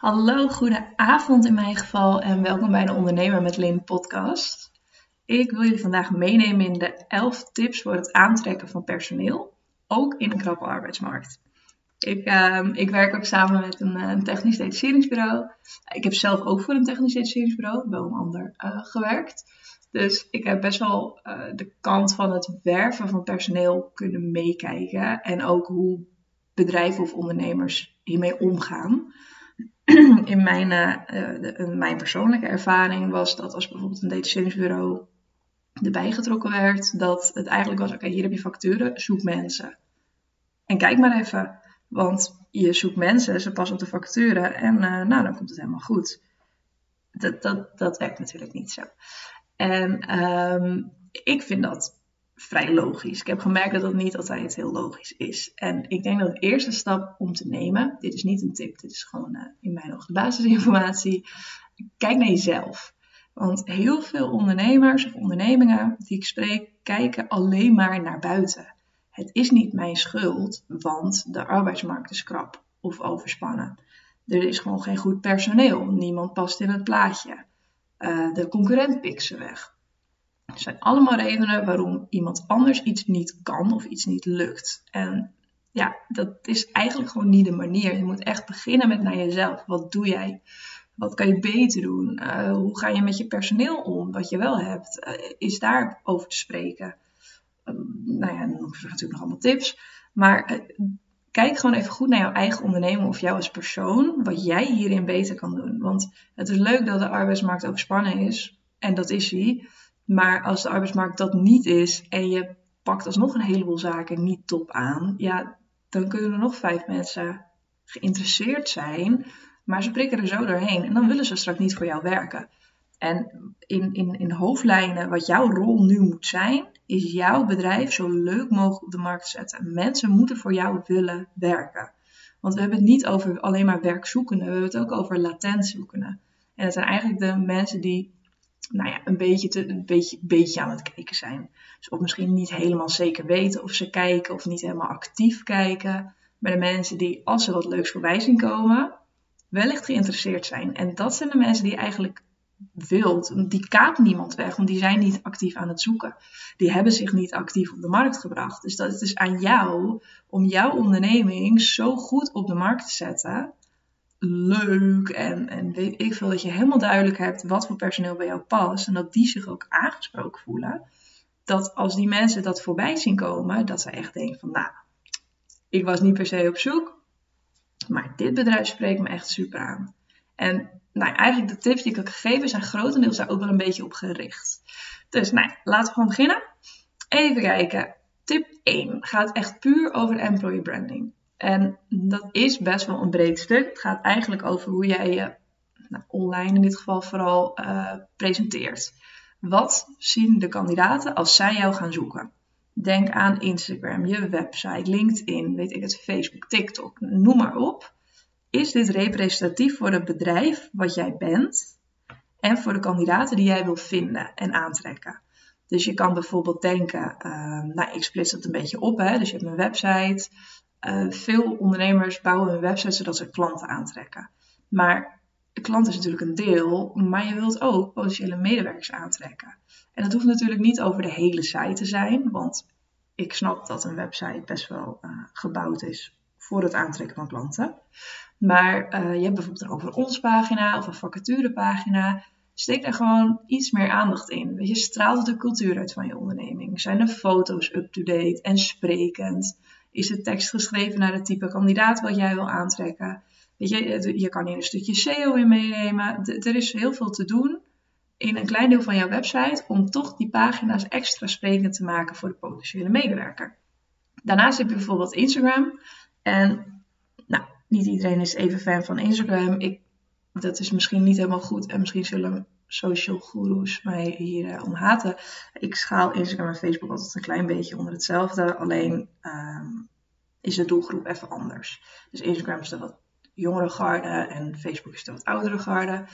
Hallo, goede avond in mijn geval en welkom bij de Ondernemer met Lin podcast. Ik wil jullie vandaag meenemen in de 11 tips voor het aantrekken van personeel, ook in een krappe arbeidsmarkt. Ik, uh, ik werk ook samen met een, een, technisch detacheringsbureau. Ik heb zelf ook voor een technisch detacheringsbureau, wel een ander, uh, gewerkt. Dus ik heb best wel uh, de kant van het werven van personeel kunnen meekijken. En ook hoe bedrijven of ondernemers hiermee omgaan. In mijn, uh, mijn persoonlijke ervaring was dat als bijvoorbeeld een detacheringsbureau erbij getrokken werd, dat het eigenlijk was: oké, hier heb je facturen, zoek mensen. En kijk maar even, want je zoekt mensen, ze passen op de facturen en uh, nou, dan komt het helemaal goed. Dat, dat, dat werkt natuurlijk niet zo. En um, ik vind dat vrij logisch. Ik heb gemerkt dat dat niet altijd heel logisch is. En ik denk dat de eerste stap om te nemen, dit is niet een tip, dit is gewoon uh, in mijn ogen de basisinformatie. Kijk naar jezelf. Want heel veel ondernemers of ondernemingen die ik spreek, kijken alleen maar naar buiten. Het is niet mijn schuld, want de arbeidsmarkt is krap of overspannen. Er is gewoon geen goed personeel. Niemand past in het plaatje. Uh, de concurrent pikt ze weg. Het zijn allemaal redenen waarom iemand anders iets niet kan of iets niet lukt. En ja, dat is eigenlijk gewoon niet de manier. Je moet echt beginnen met naar jezelf. Wat doe jij? Wat kan je beter doen? Uh, hoe ga je met je personeel om? Wat je wel hebt, uh, is daar over te spreken. Uh, nou ja, dan je natuurlijk nog allemaal tips. Maar kijk gewoon even goed naar jouw eigen onderneming of jou als persoon. Wat jij hierin beter kan doen. Want het is leuk dat de arbeidsmarkt overspannen is. En dat is hij. Maar als de arbeidsmarkt dat niet is en je pakt alsnog een heleboel zaken niet top aan, ja, dan kunnen er nog vijf mensen geïnteresseerd zijn, maar ze prikken er zo doorheen en dan willen ze straks niet voor jou werken. En in, in, in hoofdlijnen, wat jouw rol nu moet zijn, is jouw bedrijf zo leuk mogelijk op de markt zetten. Mensen moeten voor jou willen werken. Want we hebben het niet over alleen maar werkzoekenden, we hebben het ook over latent zoekenden. En dat zijn eigenlijk de mensen die nou ja, een beetje, te, een beetje, beetje aan het kijken zijn. Dus of misschien niet helemaal zeker weten of ze kijken of niet helemaal actief kijken. Maar de mensen die, als ze wat leuks voorbij zien komen, wellicht geïnteresseerd zijn. En dat zijn de mensen die eigenlijk wilt. Die kaapt niemand weg, want die zijn niet actief aan het zoeken. Die hebben zich niet actief op de markt gebracht. Dus dat is dus aan jou om jouw onderneming zo goed op de markt te zetten leuk en, en ik veel, dat je helemaal duidelijk hebt wat voor personeel bij jou past en dat die zich ook aangesproken voelen. Dat als die mensen dat voorbij zien komen, dat ze echt denken van, nou, ik was niet per se op zoek, maar dit bedrijf spreekt me echt super aan. En nou, eigenlijk de tips die ik heb gegeven zijn grotendeels daar ook wel een beetje op gericht. Dus nou, laten we gewoon beginnen. Even kijken. Tip 1 gaat echt puur over employee branding. En dat is best wel een breed stuk. Het gaat eigenlijk over hoe jij je nou, online in dit geval vooral uh, presenteert. Wat zien de kandidaten als zij jou gaan zoeken? Denk aan Instagram, je website, LinkedIn, weet ik het, Facebook, TikTok, noem maar op. Is dit representatief voor het bedrijf wat jij bent en voor de kandidaten die jij wil vinden en aantrekken? Dus je kan bijvoorbeeld denken, uh, nou ik splits het een beetje op, hè? dus je hebt een website, uh, veel ondernemers bouwen hun website zodat ze klanten aantrekken. Maar de klant is natuurlijk een deel, maar je wilt ook potentiële medewerkers aantrekken. En dat hoeft natuurlijk niet over de hele site te zijn, want ik snap dat een website best wel uh, gebouwd is voor het aantrekken van klanten. Maar uh, je hebt bijvoorbeeld een over ons pagina of een vacaturepagina. Steek daar gewoon iets meer aandacht in. Weet je, straalt de cultuur uit van je onderneming. Zijn de foto's up-to-date en sprekend? Is de tekst geschreven naar het type kandidaat wat jij wil aantrekken? Weet je, je kan hier een stukje SEO in meenemen. er is heel veel te doen in een klein deel van jouw website om toch die pagina's extra sprekend te maken voor de potentiële medewerker. Daarnaast heb je bijvoorbeeld Instagram. En nou, niet iedereen is even fan van Instagram. Ik, dat is misschien niet helemaal goed en misschien zullen social gurus mij hier uh, om haten. Ik schaal Instagram en Facebook altijd een klein beetje onder hetzelfde. Alleen um, is de doelgroep even anders. Dus Instagram is de wat jongere garde en Facebook is de wat oudere garde.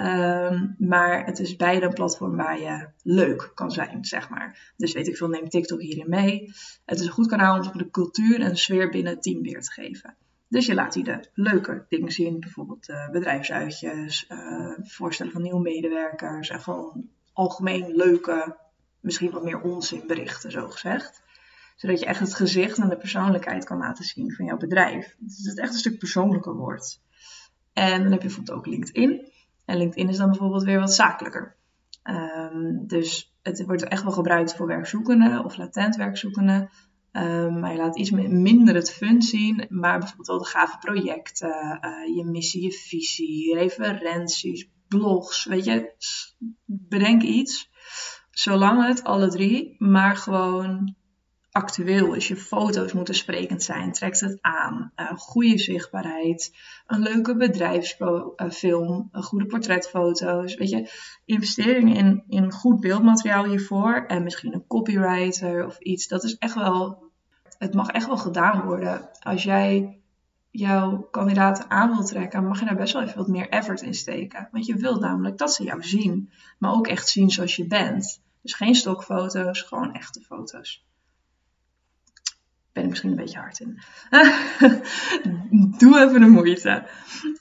Um, maar het is beide een platform waar je leuk kan zijn, zeg maar. Dus weet ik veel, neem TikTok hierin mee. Het is een goed kanaal om de cultuur en de sfeer binnen het team weer te geven. Dus je laat die de leuke dingen zien, bijvoorbeeld uh, bedrijfsuitjes, uh, voorstellen van nieuwe medewerkers en gewoon algemeen leuke, misschien wat meer onzinberichten, zo gezegd. Zodat je echt het gezicht en de persoonlijkheid kan laten zien van jouw bedrijf. Dus het echt een stuk persoonlijker wordt. En dan heb je bijvoorbeeld ook LinkedIn. En LinkedIn is dan bijvoorbeeld weer wat zakelijker. Um, dus het wordt echt wel gebruikt voor werkzoekenden of latent werkzoekenden. Um, maar je laat iets minder het fun zien, maar bijvoorbeeld wel de gave projecten, uh, je missie, je visie, referenties, blogs. Weet je, bedenk iets. Zolang het alle drie, maar gewoon actueel is. Je foto's moeten sprekend zijn. Trekt het aan. Uh, goede zichtbaarheid. Een leuke bedrijfsfilm. Uh, goede portretfoto's. Weet je, investeringen in, in goed beeldmateriaal hiervoor. En misschien een copywriter of iets. Dat is echt wel. Het mag echt wel gedaan worden. Als jij jouw kandidaten aan wil trekken, mag je daar best wel even wat meer effort in steken. Want je wilt namelijk dat ze jou zien. Maar ook echt zien zoals je bent. Dus geen stokfoto's, gewoon echte foto's ben ik misschien een beetje hard in. Doe even de moeite.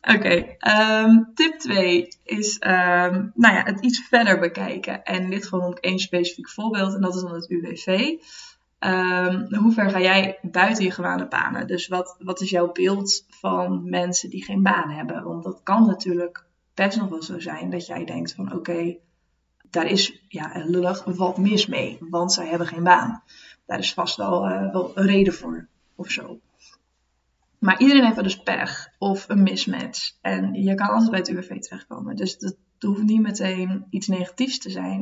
Oké, ehm, tip 2 is um, nou ja, het iets verder bekijken. En in dit geval noem ik één specifiek voorbeeld en dat is dan het UWV. Um, hoe ver ga jij buiten je gewone banen? Dus wat, wat is jouw beeld van mensen die geen baan hebben? Want dat kan natuurlijk best nog wel zo zijn dat jij denkt van oké, daar is ja, lullig wat mis mee, want zij hebben geen baan daar is vast wel, uh, wel een reden voor of zo. Maar iedereen heeft wel dus pech of een mismatch. En je kan altijd bij het UWV terechtkomen. Dus dat hoeft niet meteen iets negatiefs te zijn.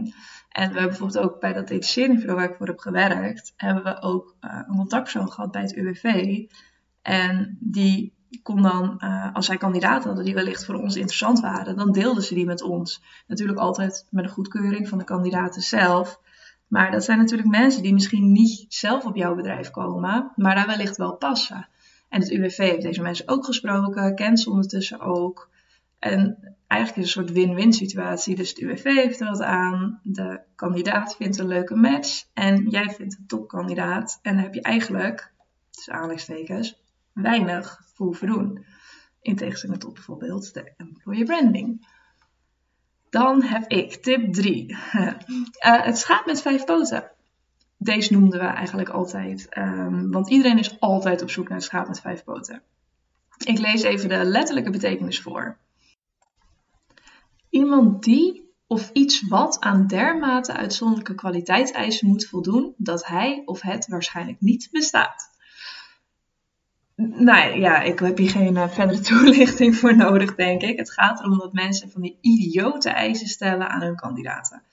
En we hebben bijvoorbeeld ook bij dat detacheringsbureau waar ik voor heb gewerkt, hebben we ook uh, een contactpersoon gehad bij het UWV. En die kon dan, uh, als zij kandidaten hadden die wellicht voor ons interessant waren, dan deelden ze die met ons. Natuurlijk altijd met een goedkeuring van de kandidaten zelf. Maar dat zijn natuurlijk mensen die misschien niet zelf op jouw bedrijf komen, maar daar wellicht wel passen. En het UWV heeft deze mensen ook gesproken, kent ze ondertussen ook. En eigenlijk is het een soort win-win situatie. Dus het UWV heeft er wat aan, de kandidaat vindt een leuke match en jij vindt een topkandidaat. En dan heb je eigenlijk, tussen aanleidingstekens, weinig voor doen. In tegenstelling tot bijvoorbeeld de employer branding. Dan heb ik tip 3. uh, eh, het schaap met vijf poten. Deze noemden we eigenlijk altijd, um, want iedereen is altijd op zoek naar het schaap met vijf poten. Ik lees even de letterlijke betekenis voor. Iemand die of iets wat aan dermate uitzonderlijke kwaliteitseisen moet voldoen dat hij of het waarschijnlijk niet bestaat. Nou ja, ik heb hier geen uh, verdere toelichting voor nodig, denk ik. Het gaat erom dat mensen van die idiote eisen stellen aan hun kandidaten.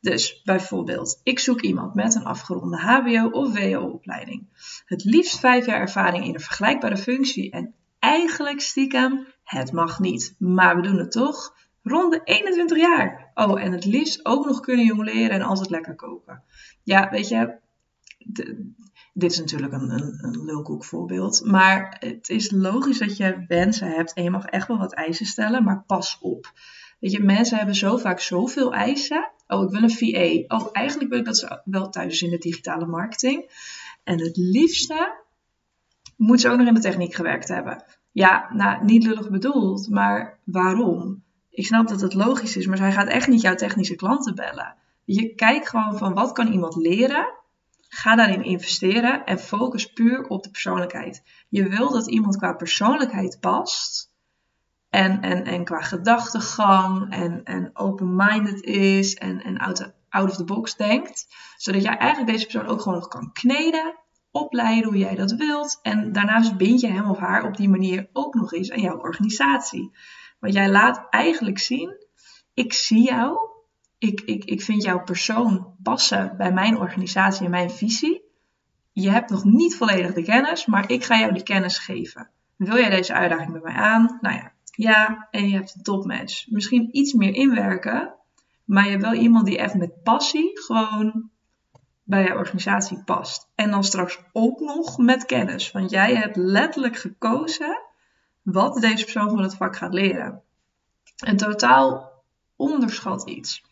Dus bijvoorbeeld, ik zoek iemand met een afgeronde HBO- of WO-opleiding. Het liefst vijf jaar ervaring in een vergelijkbare functie en eigenlijk stiekem, het mag niet, maar we doen het toch. Rond de 21 jaar. Oh, en het liefst ook nog kunnen jongleren en altijd lekker koken. Ja, weet je, dit is natuurlijk een, een, een lulkoek voorbeeld. Maar het is logisch dat je wensen hebt en je mag echt wel wat eisen stellen, maar pas op. Weet je, mensen hebben zo vaak zoveel eisen. Oh, ik wil een VA. Oh, eigenlijk wil ik dat ze wel thuis is in de digitale marketing. En het liefste moet ze ook nog in de techniek gewerkt hebben. Ja, nou, niet lullig bedoeld, maar waarom? Ik snap dat het logisch is, maar zij gaat echt niet jouw technische klanten bellen. Je kijkt gewoon van wat kan iemand leren Ga daarin investeren en focus puur op de persoonlijkheid. Je wil dat iemand qua persoonlijkheid past. En, en, en qua gedachtegang en, en open-minded is en, en out, out of the box denkt. Zodat jij eigenlijk deze persoon ook gewoon nog kan kneden, opleiden hoe jij dat wilt. En daarnaast bind je hem of haar op die manier ook nog eens aan jouw organisatie. Want jij laat eigenlijk zien, ik zie jou ik, ik, ik vind jouw persoon passen bij mijn organisatie en mijn visie. Je hebt nog niet volledig de kennis, maar ik ga jou die kennis geven. Wil jij deze uitdaging met mij aan? Nou ja, ja, en je hebt een topmatch. Misschien iets meer inwerken, maar je hebt wel iemand die echt met passie gewoon bij jouw organisatie past. En dan straks ook nog met kennis, want jij hebt letterlijk gekozen wat deze persoon van het vak gaat leren. En totaal onderschat iets.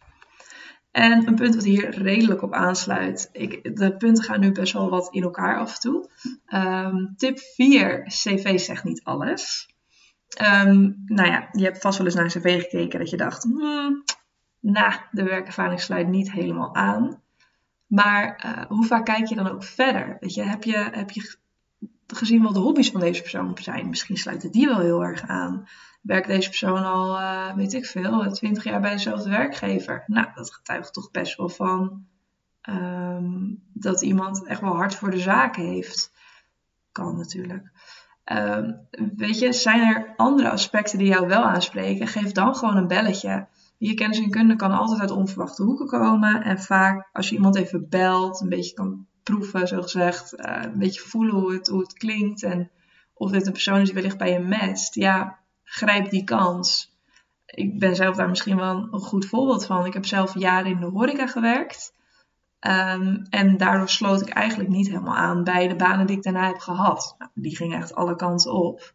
En een punt wat hier redelijk op aansluit. Ik, de punten gaan nu best wel wat in elkaar af en toe. Ehm, tip 4. CV zegt niet alles. Um, nou ja, je hebt vast wel eens naar een cv gekeken dat je dacht... Hmm, de werkervaring sluit niet helemaal aan. Maar uh, hoe vaak kijk je dan ook verder? Weet je, heb je, heb je gezien wat de hobby's van deze persoon zijn? Misschien sluiten die wel heel erg aan werkt deze persoon al, uh, weet ik veel, twintig jaar bij dezelfde werkgever. Nou, dat getuigt toch best wel van um, dat iemand echt wel hard voor de zaak heeft. Kan natuurlijk. Um, weet je, zijn er andere aspecten die jou wel aanspreken? Geef dan gewoon een belletje. Je kennis en kunde kan altijd uit onverwachte hoeken komen. En vaak als je iemand even belt, een beetje kan proeven, zo gezegd, uh, een beetje voelen hoe het, hoe het klinkt en of dit een persoon is die wellicht bij je matcht. Ja, grijp die kans. Ik ben zelf daar misschien wel een goed voorbeeld van. Ik heb zelf jaren in de horeca gewerkt. Um, en daardoor sloot ik eigenlijk niet helemaal aan bij de banen die ik daarna heb gehad. Nou, die gingen echt alle kanten op.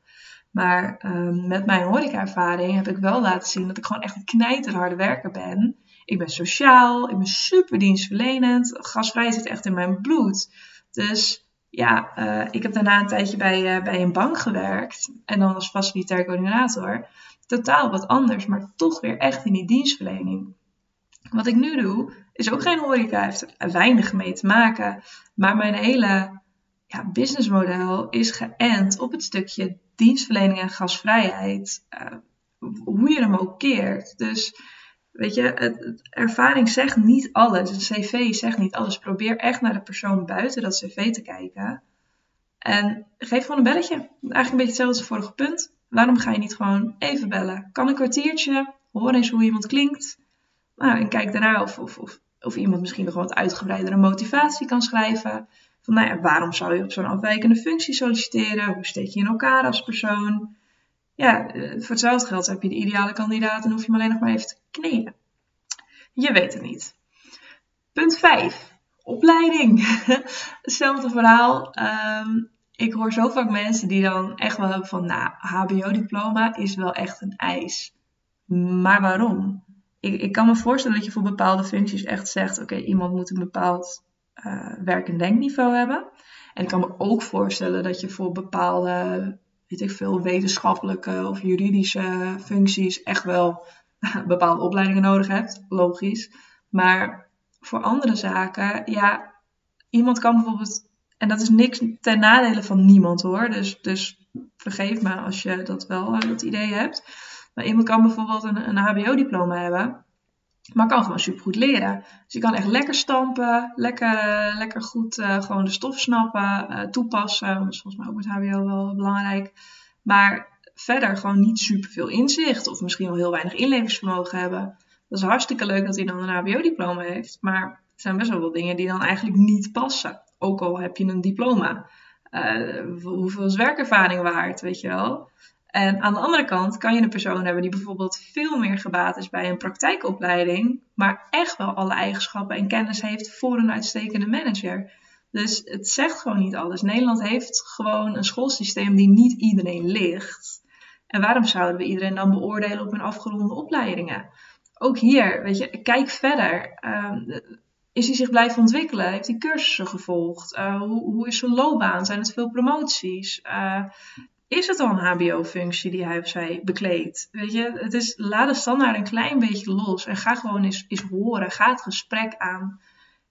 Maar um, met mijn horeca-ervaring heb ik wel laten zien dat ik gewoon echt een knijterharde werker ben. Ik ben sociaal, ik ben super dienstverlenend. Gasvrij zit echt in mijn bloed. Dus ja, uh, ik heb daarna een tijdje bij, uh, bij een bank gewerkt. En dan als facilitair coördinator. Totaal wat anders, maar toch weer echt in die dienstverlening. Wat ik nu doe, is ook geen horeca, heeft er weinig mee te maken. Maar mijn hele ja, businessmodel is geënt op het stukje dienstverlening en gasvrijheid. Uh, hoe je hem ook keert. Dus weet je, het, ervaring zegt niet alles. Een cv zegt niet alles. Probeer echt naar de persoon buiten dat cv te kijken. En geef gewoon een belletje. Eigenlijk een beetje hetzelfde als het vorige punt. Waarom ga je niet gewoon even bellen? Kan een kwartiertje. Hoor eens hoe iemand klinkt. Nou, en kijk daarna of, of, of, of iemand misschien nog wat uitgebreidere motivatie kan schrijven. Van nou waarom zou je op zo'n afwijkende functie solliciteren? Hoe steek je in elkaar als persoon? Ja, eh, voor hetzelfde geld heb je de ideale kandidaat en hoef je hem alleen nog maar even te kneden. Je weet het niet. Punt 5. Opleiding. Hetzelfde verhaal. Um, ik hoor zo vaak mensen die dan echt wel hebben van, nou, HBO-diploma is wel echt een eis. Maar waarom? Ik, ik, kan me voorstellen dat je voor bepaalde functies echt zegt, oké, iemand moet een bepaald uh, werk- en denkniveau hebben. En ik kan me ook voorstellen dat je voor bepaalde weet ik veel, wetenschappelijke of juridische functies echt wel bepaalde opleidingen nodig hebt. Logisch. Maar voor andere zaken, ja, iemand kan bijvoorbeeld, en dat is niks ten nadele van niemand hoor, dus, dus vergeef me als je dat wel het idee hebt. Maar iemand kan bijvoorbeeld een, een HBO-diploma hebben, maar kan gewoon supergoed leren. Dus je kan echt lekker stampen, lekker, lekker goed uh, gewoon de stof snappen, uh, toepassen. Volgens mij ook met HBO wel belangrijk. Maar verder gewoon niet superveel inzicht of misschien wel heel weinig inlevingsvermogen hebben. Dat is hartstikke leuk dat hij dan een HBO-diploma heeft. Maar er zijn best wel wat dingen die dan eigenlijk niet passen. Ook al heb je een diploma. Uh, hoeveel is werkervaring waard, weet je wel? En aan de andere kant kan je een persoon hebben die bijvoorbeeld veel meer gebaat is bij een praktijkopleiding, maar echt wel alle eigenschappen en kennis heeft voor een uitstekende manager. Dus het zegt gewoon niet alles. Nederland heeft gewoon een schoolsysteem die niet iedereen ligt. En waarom zouden we iedereen dan beoordelen op hun afgeronde opleidingen? Ook hier, weet je, kijk verder. Uh, is hij zich blijven ontwikkelen? Heeft hij cursussen gevolgd? Uh, hoe, hoe, is zijn loopbaan? Zijn het veel promoties? Uh, is het al een HBO-functie die hij of zij bekleedt? Weet je, het is, laat de standaard een klein beetje los en ga gewoon eens, eens horen. Ga het gesprek aan.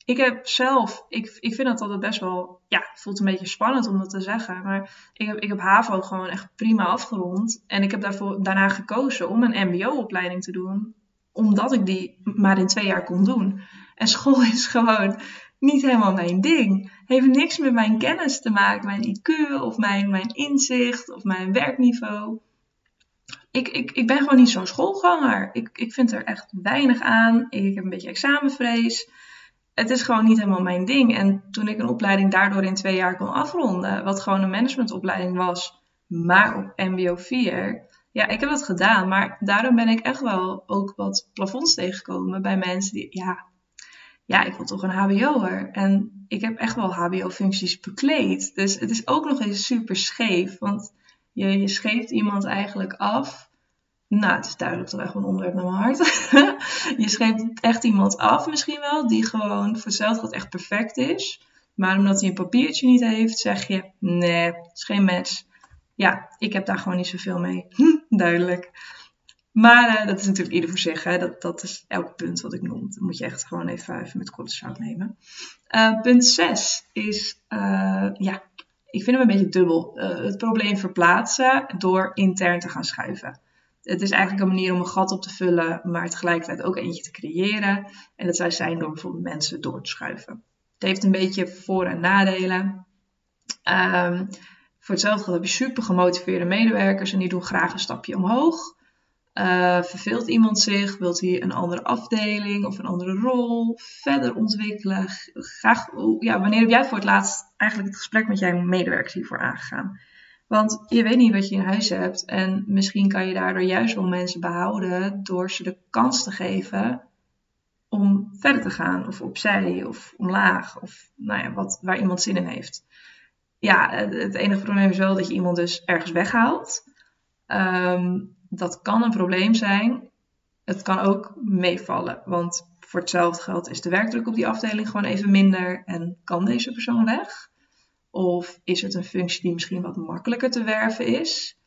Ik heb zelf, ik, ik vind dat altijd best wel, ja, het voelt een beetje spannend om dat te zeggen. Maar ik heb, ik heb HAVO gewoon echt prima afgerond. En ik heb daarvoor, daarna gekozen om een MBO-opleiding te doen. Omdat ik die maar in twee jaar kon doen. En school is gewoon niet helemaal mijn ding. Heeft niks met mijn kennis te maken, mijn IQ of mijn, mijn inzicht of mijn werkniveau. Ik, ik, ik ben gewoon niet zo'n schoolganger. Ik, ik vind er echt weinig aan. Ik heb een beetje examenvrees. Het is gewoon niet helemaal mijn ding. En toen ik een opleiding daardoor in twee jaar kon afronden, wat gewoon een managementopleiding was, maar op MBO 4, ja, ik heb dat gedaan. Maar daarom ben ik echt wel ook wat plafonds tegengekomen bij mensen die, ja, ja, ik wil toch een HBO'er. En ik heb echt wel HBO-functies bekleed. Dus het is ook nog eens super scheef. Want je, je iemand eigenlijk af Nou, het is duidelijk toch echt een onderwerp naar mijn hart. je schrijft echt iemand af misschien wel, die gewoon voor geld echt perfect is. Maar omdat hij een papiertje niet heeft, zeg je, nee, het is geen match. Ja, ik heb daar gewoon niet zoveel mee. duidelijk. Maar uh, dat is natuurlijk ieder voor zich. Hè? Dat, dat is elk punt wat ik noem. Dat moet je echt gewoon even, even met korte zout nemen. Uh, punt 6 is, uh, ja, ik vind hem een beetje dubbel. het probleem verplaatsen door intern te gaan schuiven. Het is eigenlijk een manier om een gat op te vullen, maar tegelijkertijd ook eentje te creëren. En dat zou zijn door bijvoorbeeld mensen door te schuiven. Het heeft een beetje voor- en nadelen. Um, voor hetzelfde heb je super gemotiveerde medewerkers en die doen graag een stapje omhoog. Uh, verveelt iemand zich? Wilt hij een andere afdeling of een andere rol verder ontwikkelen? Graag, ja, wanneer heb jij voor het laatst eigenlijk het gesprek met jouw medewerkers hiervoor aangegaan? Want je weet niet wat je in huis hebt en misschien kan je daardoor juist wel mensen behouden door ze de kans te geven om verder te gaan of opzij of omlaag of nou ja, wat, waar iemand zin in heeft. Ja, het enige probleem is wel dat je iemand dus ergens weghaalt. Um, dat kan een probleem zijn. Het kan ook meevallen, want voor hetzelfde geld is de werkdruk op die afdeling gewoon even minder en kan deze persoon weg? Of is het een functie die misschien wat makkelijker te werven is?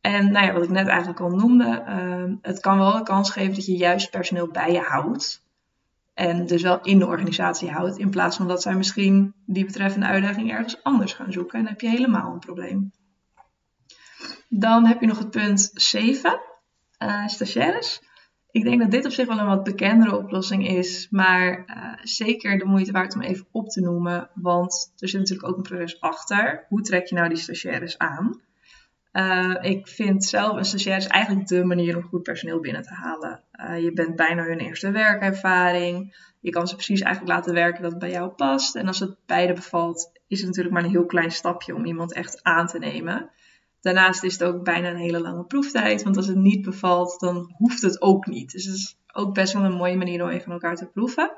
En nou ja, wat ik net eigenlijk al noemde, uh, het kan wel de kans geven dat je juist personeel bij je houdt. En dus wel in de organisatie houdt, in plaats van dat zij misschien die betreffende uitdaging ergens anders gaan zoeken. En dan heb je helemaal een probleem. Dan heb je nog het punt 7, uh, stagiaires. Ik denk dat dit op zich wel een wat bekendere oplossing is, maar uh, zeker de moeite waard om even op te noemen, want er zit natuurlijk ook een proces achter. Hoe trek je nou die stagiaires aan? Uh, ik vind zelf een stagiair eigenlijk de manier om goed personeel binnen te halen. Je bent bijna hun eerste werkervaring. Je kan ze precies eigenlijk laten werken dat het bij jou past. En als het beide bevalt, is het natuurlijk maar een heel klein stapje om iemand echt aan te nemen. Daarnaast is het ook bijna een hele lange proeftijd, want als het niet bevalt, dan hoeft het ook niet. Dus het is ook best wel een mooie manier om even elkaar te proeven.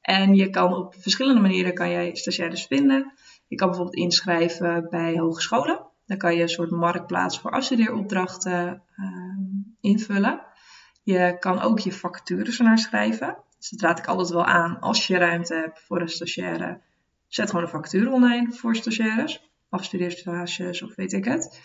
En je kan op verschillende manieren kan jij stagiaires vinden. Je kan bijvoorbeeld inschrijven bij hogescholen. Dan kan je een soort marktplaats voor afstudeeropdrachten uh, invullen. Je kan ook je vacatures ernaar schrijven. Dus dat raad ik altijd wel aan als je ruimte hebt voor een stagiaire. Zet gewoon een vacature online voor stagiaires afstudeerstages of weet ik het.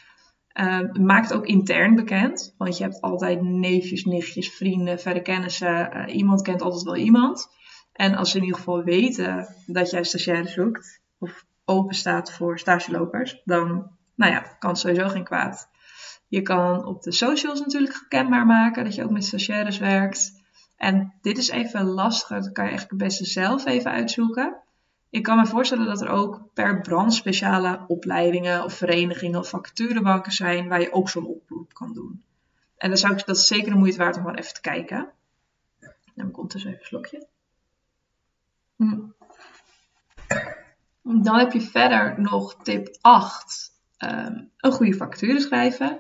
Uh, maak het ook intern bekend, want je hebt altijd neefjes, nichtjes, vrienden, verre kennissen. Uh, iemand kent altijd wel iemand. En als ze in ieder geval weten dat jij stagiaire zoekt of open staat voor stagelopers, dan nou ja, kan het sowieso geen kwaad. Je kan op de socials natuurlijk kenbaar maken dat je ook met stagiaires werkt. En dit is even lastig, dat kan je eigenlijk het beste zelf even uitzoeken. Ik kan me voorstellen dat er ook per brand speciale opleidingen of verenigingen of vacaturebanken zijn waar je ook zo'n oproep kan doen. En dan zou ik dat is zeker de moeite waard om gewoon even te kijken. Dan komt dus even een slokje. Hm. Dan heb je verder nog tip 8. Um, ehm, een goede vacature schrijven.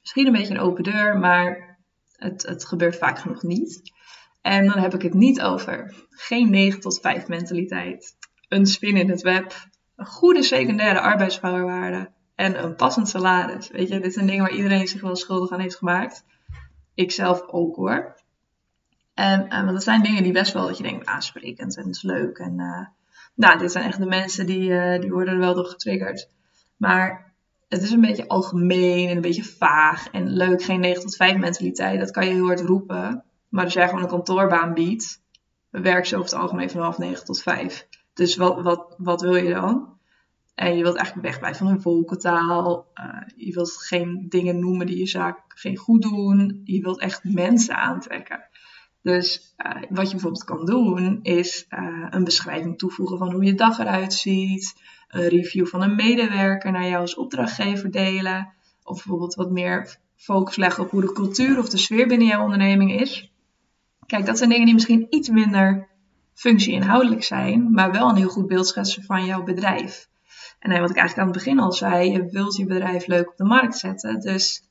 Misschien een beetje een open deur, maar het, het gebeurt vaak genoeg niet. En dan heb ik het niet over geen 9 tot 5 mentaliteit een spin in het web, een goede secundaire arbeidsvoorwaarden en een passend salaris. Weet je, dit zijn dingen waar iedereen zich wel schuldig aan heeft gemaakt. Ik zelf ook hoor. En, en want dat zijn dingen die best wel dat je denkt aansprekend en het is leuk. En uh, nou, dit zijn echt de mensen die, uh, die worden er wel door getriggerd. Maar het is een beetje algemeen en een beetje vaag en leuk. Geen 9 tot 5 mentaliteit, dat kan je heel hard roepen. Maar als jij gewoon een kantoorbaan biedt, werk je over het algemeen van half 9 tot 5. Dus wat, wat, wat wil je dan? En je wilt eigenlijk wegblijven van een volkentaal. Uh, je wilt geen dingen noemen die je zaak geen goed doen. Je wilt echt mensen aantrekken. Dus uh, wat je bijvoorbeeld kan doen, is uh, een beschrijving toevoegen van hoe je dag eruit ziet. Een review van een medewerker naar jou als opdrachtgever delen. Of bijvoorbeeld wat meer focus leggen op hoe de cultuur of de sfeer binnen jouw onderneming is. Kijk, dat zijn dingen die misschien iets minder functie-inhoudelijk zijn, maar wel een heel goed beeld schetsen van jouw bedrijf. En wat ik eigenlijk aan het begin al zei, je wilt je bedrijf leuk op de markt zetten, dus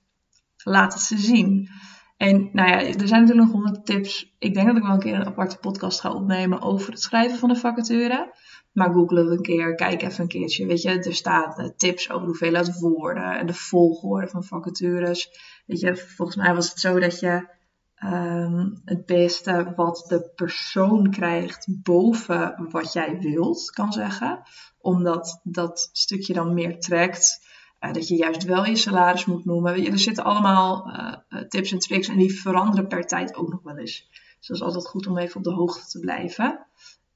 laat het ze zien. En nou ja, er zijn natuurlijk nog honderd tips. Ik denk dat ik wel een keer een aparte podcast ga opnemen over het schrijven van een vacature. Maar google we een keer, kijk even een keertje. Weet je, er staan uh, tips over de hoeveelheid woorden en de volgorde van vacatures. Weet je, volgens mij was het zo dat je um, het beste wat de persoon krijgt boven wat jij wilt, kan zeggen. Omdat dat stukje dan meer trekt. Uh, dat je juist wel je salaris moet noemen. Er zitten allemaal uh, tips en tricks en die veranderen per tijd ook nog wel eens. Dus dat is altijd goed om even op de hoogte te blijven.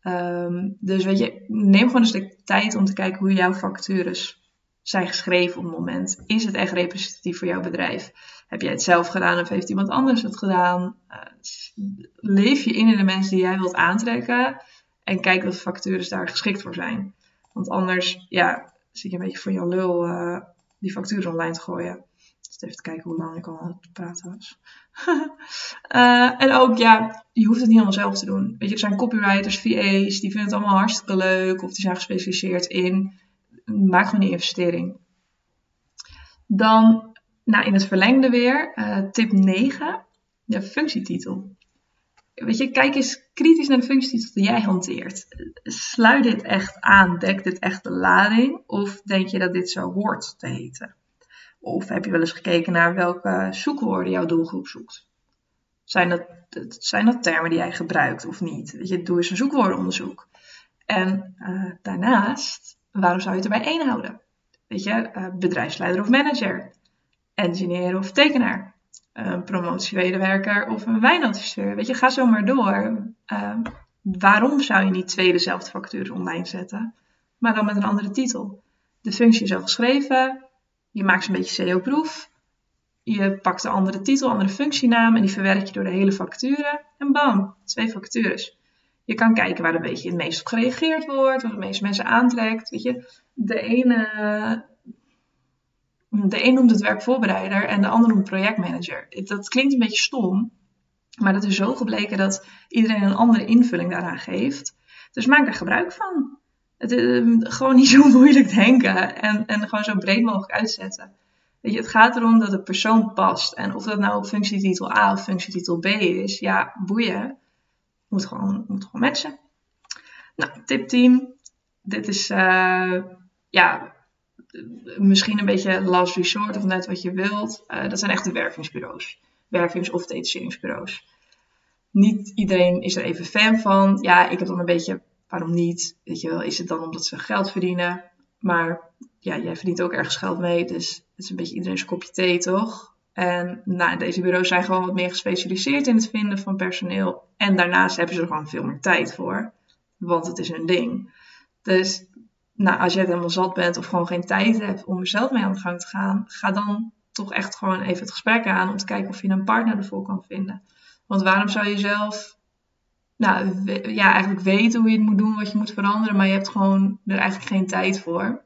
Um, dus neem gewoon een stuk tijd om te kijken hoe jouw vacatures zijn geschreven op het moment. Is het echt representatief voor jouw bedrijf? Heb jij het zelf gedaan of heeft iemand anders het gedaan? Uh, leef je in in de mensen die jij wilt aantrekken en kijk of vacatures daar geschikt voor zijn. Want anders, ja, zit je een beetje voor jouw lul uh, die facturen online te gooien. Dus even kijken hoe lang ik al aan het praten was. uh, en ook, ja, je hoeft het niet allemaal zelf te doen. Weet je, er zijn copywriters, VA's, die vinden het allemaal hartstikke leuk. Of die zijn gespecialiseerd in. Maak gewoon die investering. Dan, nou, in het verlengde weer, uh, tip 9. De functietitel. Weet je, kijk eens kritisch naar de functietitel die jij hanteert. Sluit dit echt aan? Dekt dit echt de lading? Of denk je dat dit zo hoort te heten? Of heb je wel eens gekeken naar welke zoekwoorden jouw doelgroep zoekt? Zijn dat, zijn dat termen die jij gebruikt of niet? Weet je, doe eens een zoekwoordenonderzoek. En uh, daarnaast, waarom zou je het erbij één houden? Weet je, uh, bedrijfsleider of manager, engineer of tekenaar, een promotiemedewerker of een wijnadviseur. Weet je, ga zo maar door. Uh, waarom zou je niet twee dezelfde vacatures online zetten, maar dan met een andere titel? De functie is al geschreven, je maakt een beetje SEO-proef. Je pakt de andere titel, andere functienaam en die verwerk je door de hele vacature. En bam, twee vacatures. Je kan kijken waar een beetje het meest op gereageerd wordt, wat de meeste mensen aantrekt. Weet je, de ene, de een noemt het werkvoorbereider en de ander noemt projectmanager. Dat klinkt een beetje stom, maar dat is zo gebleken dat iedereen een andere invulling daaraan geeft. Dus maak daar gebruik van. Het, uh, gewoon niet zo moeilijk denken en, en gewoon zo breed mogelijk uitzetten. Weet je, het gaat erom dat de persoon past. En of dat nou op functietitel A of functietitel B is, ja, boeien. Moet gewoon, moet gewoon matchen. Nou, tip 10. Dit is, uh, ja, misschien een beetje last resort of net wat je wilt. Uh, dat zijn echt de wervingsbureaus. Wervings- of detacheringsbureaus. Niet iedereen is er even fan van. Ja, ik heb dan een beetje Waarom niet? Weet je wel, is het dan omdat ze geld verdienen? Maar ja, jij verdient ook ergens geld mee, dus het is een beetje iedereen's kopje thee, toch? En nou, deze bureaus zijn gewoon wat meer gespecialiseerd in het vinden van personeel. En daarnaast hebben ze er gewoon veel meer tijd voor, want het is hun ding. Dus nou, als jij het helemaal zat bent of gewoon geen tijd hebt om er zelf mee aan de gang te gaan, ga dan toch echt gewoon even het gesprek aan om te kijken of je een partner ervoor kan vinden. Want waarom zou je zelf nou, ja, eigenlijk weten hoe je het moet doen, wat je moet veranderen, maar je hebt gewoon er eigenlijk geen tijd voor.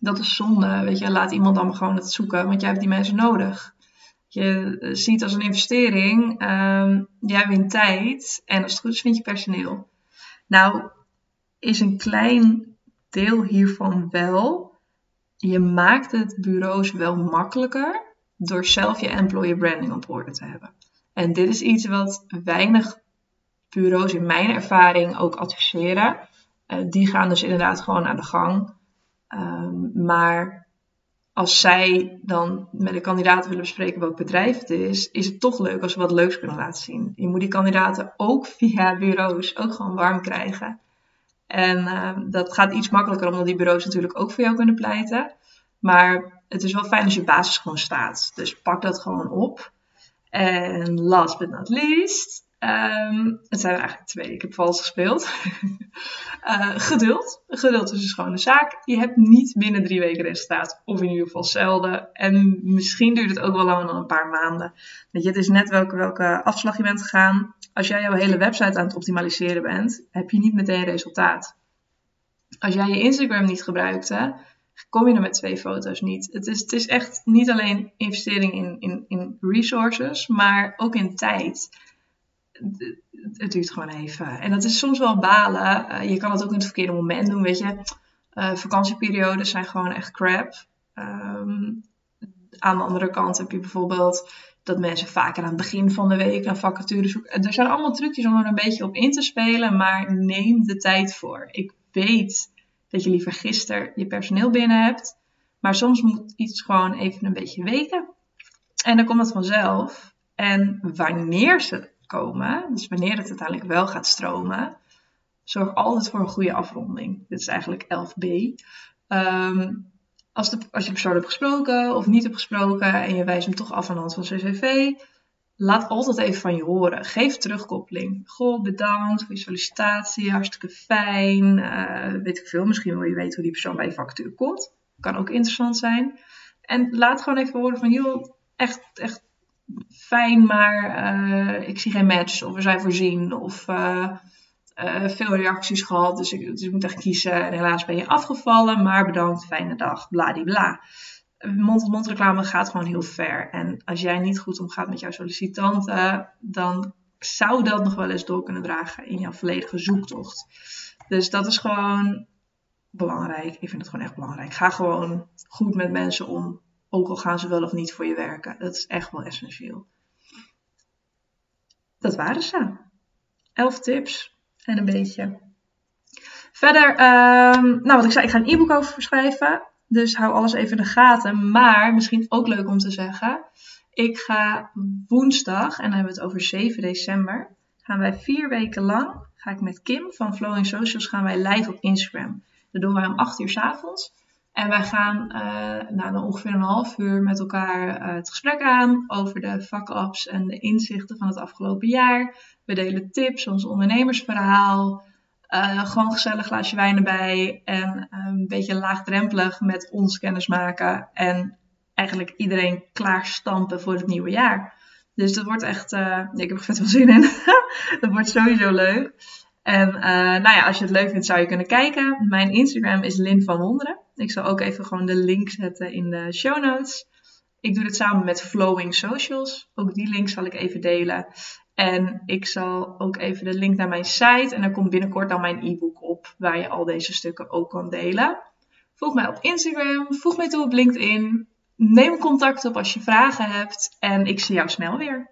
Dat is zonde, weet je. Laat iemand dan gewoon het zoeken, want jij hebt die mensen nodig. Je eh, ziet als een investering, um, jij wint tijd en als het goed is vind je personeel. Nou, is een klein deel hiervan wel. Je maakt het bureaus wel makkelijker door zelf je employer branding op orde te hebben. En dit is iets wat weinig bureaus in mijn ervaring ook adviseren. Uh, die gaan dus inderdaad gewoon aan de gang. Um, maar als zij dan met de kandidaten willen bespreken welk bedrijf het is, is het toch leuk als we wat leuks kunnen laten zien. Je moet die kandidaten ook via bureaus ook gewoon warm krijgen. En uh, dat gaat iets makkelijker omdat die bureaus natuurlijk ook voor jou kunnen pleiten. Maar het is wel fijn als je basis gewoon staat. Dus pak dat gewoon op. En last but not least, Um, het zijn er eigenlijk twee. Ik heb vals gespeeld. uh, geduld. Geduld is dus een zaak. Je hebt niet binnen drie weken resultaat. Of in ieder geval zelden. En misschien duurt het ook wel langer dan een paar maanden. Weet je, het is net welke, welke afslag je bent gegaan. Als jij jouw hele website aan het optimaliseren bent, heb je niet meteen resultaat. Als jij je Instagram niet gebruikte, kom je er met twee foto's niet. Het is, het is echt niet alleen investering in, in, in resources, maar ook in tijd het duurt gewoon even. En dat is soms wel balen. Uh, je kan het ook in het verkeerde moment doen, weet je. Uh, vakantieperiodes zijn gewoon echt crap. Um, aan de andere kant heb je bijvoorbeeld dat mensen vaker aan het begin van de week een vacature zoeken. Er zijn allemaal trucjes om er een beetje op in te spelen, maar neem de tijd voor. Ik weet dat je liever gisteren je personeel binnen hebt, maar soms moet iets gewoon even een beetje weken. En dan komt het vanzelf. En wanneer ze komen, dus wanneer het uiteindelijk wel gaat stromen, zorg altijd voor een goede afronding. Dit is eigenlijk 11b. Ehm, als, de, als je persoon hebt gesproken of niet hebt gesproken en je wijst hem toch af aan de hand van CCV, laat altijd even van je horen. Geef terugkoppeling. Goh, bedankt voor je sollicitatie, hartstikke fijn. Uh, weet ik veel, misschien wil je weten hoe die persoon bij je vacature komt. Kan ook interessant zijn. En laat gewoon even horen van, joh, echt, echt fijn, maar uh, ik zie geen match. Of we zijn voorzien. Of uh, uh, veel reacties gehad, dus ik, dus ik moet echt kiezen. En helaas ben je afgevallen, maar bedankt, fijne dag, bladibla. Mond-tot-mond reclame gaat gewoon heel ver. En als jij niet goed omgaat met jouw sollicitanten, dan zou dat nog wel eens door kunnen dragen in jouw volledige zoektocht. Dus dat is gewoon belangrijk. Ik vind het gewoon echt belangrijk. Ga gewoon goed met mensen om, ook al gaan ze wel of niet voor je werken. Dat is echt wel essentieel. Dat waren ze. Elf tips en een beetje. Verder, um, nou wat ik zei, ik ga een e-book over schrijven. Dus hou alles even in de gaten. Maar misschien ook leuk om te zeggen. Ik ga woensdag, en dan hebben we het over 7 december, gaan wij vier weken lang, ga ik met Kim van Flowing Socials, gaan wij live op Instagram. Dat doen wij om 8 uur s avonds. En wij gaan uh, nou, ongeveer een half uur met elkaar uh, het gesprek aan over de fuck-ups en de inzichten van het afgelopen jaar. We delen tips, ons ondernemersverhaal. Uh, gewoon een gezellig glaasje wijn erbij. En een beetje laagdrempelig met ons kennis maken. En eigenlijk iedereen klaarstampen voor het nieuwe jaar. Dus dat wordt echt, ik heb er vet veel zin in. dat wordt sowieso leuk. En nou ja, als je het leuk vindt, zou je kunnen kijken. Mijn Instagram is Lin van Wonderen. Ik zal ook even gewoon de link zetten in de show notes. Ik doe dit samen met Flowing Socials. Ook die link zal ik even delen. En ik zal ook even de link naar mijn site. En er komt binnenkort dan mijn e-book op. Waar je al deze stukken ook kan delen. Volg mij op Instagram. Voeg mij toe op LinkedIn. Neem contact op als je vragen hebt. En ik zie jou snel weer.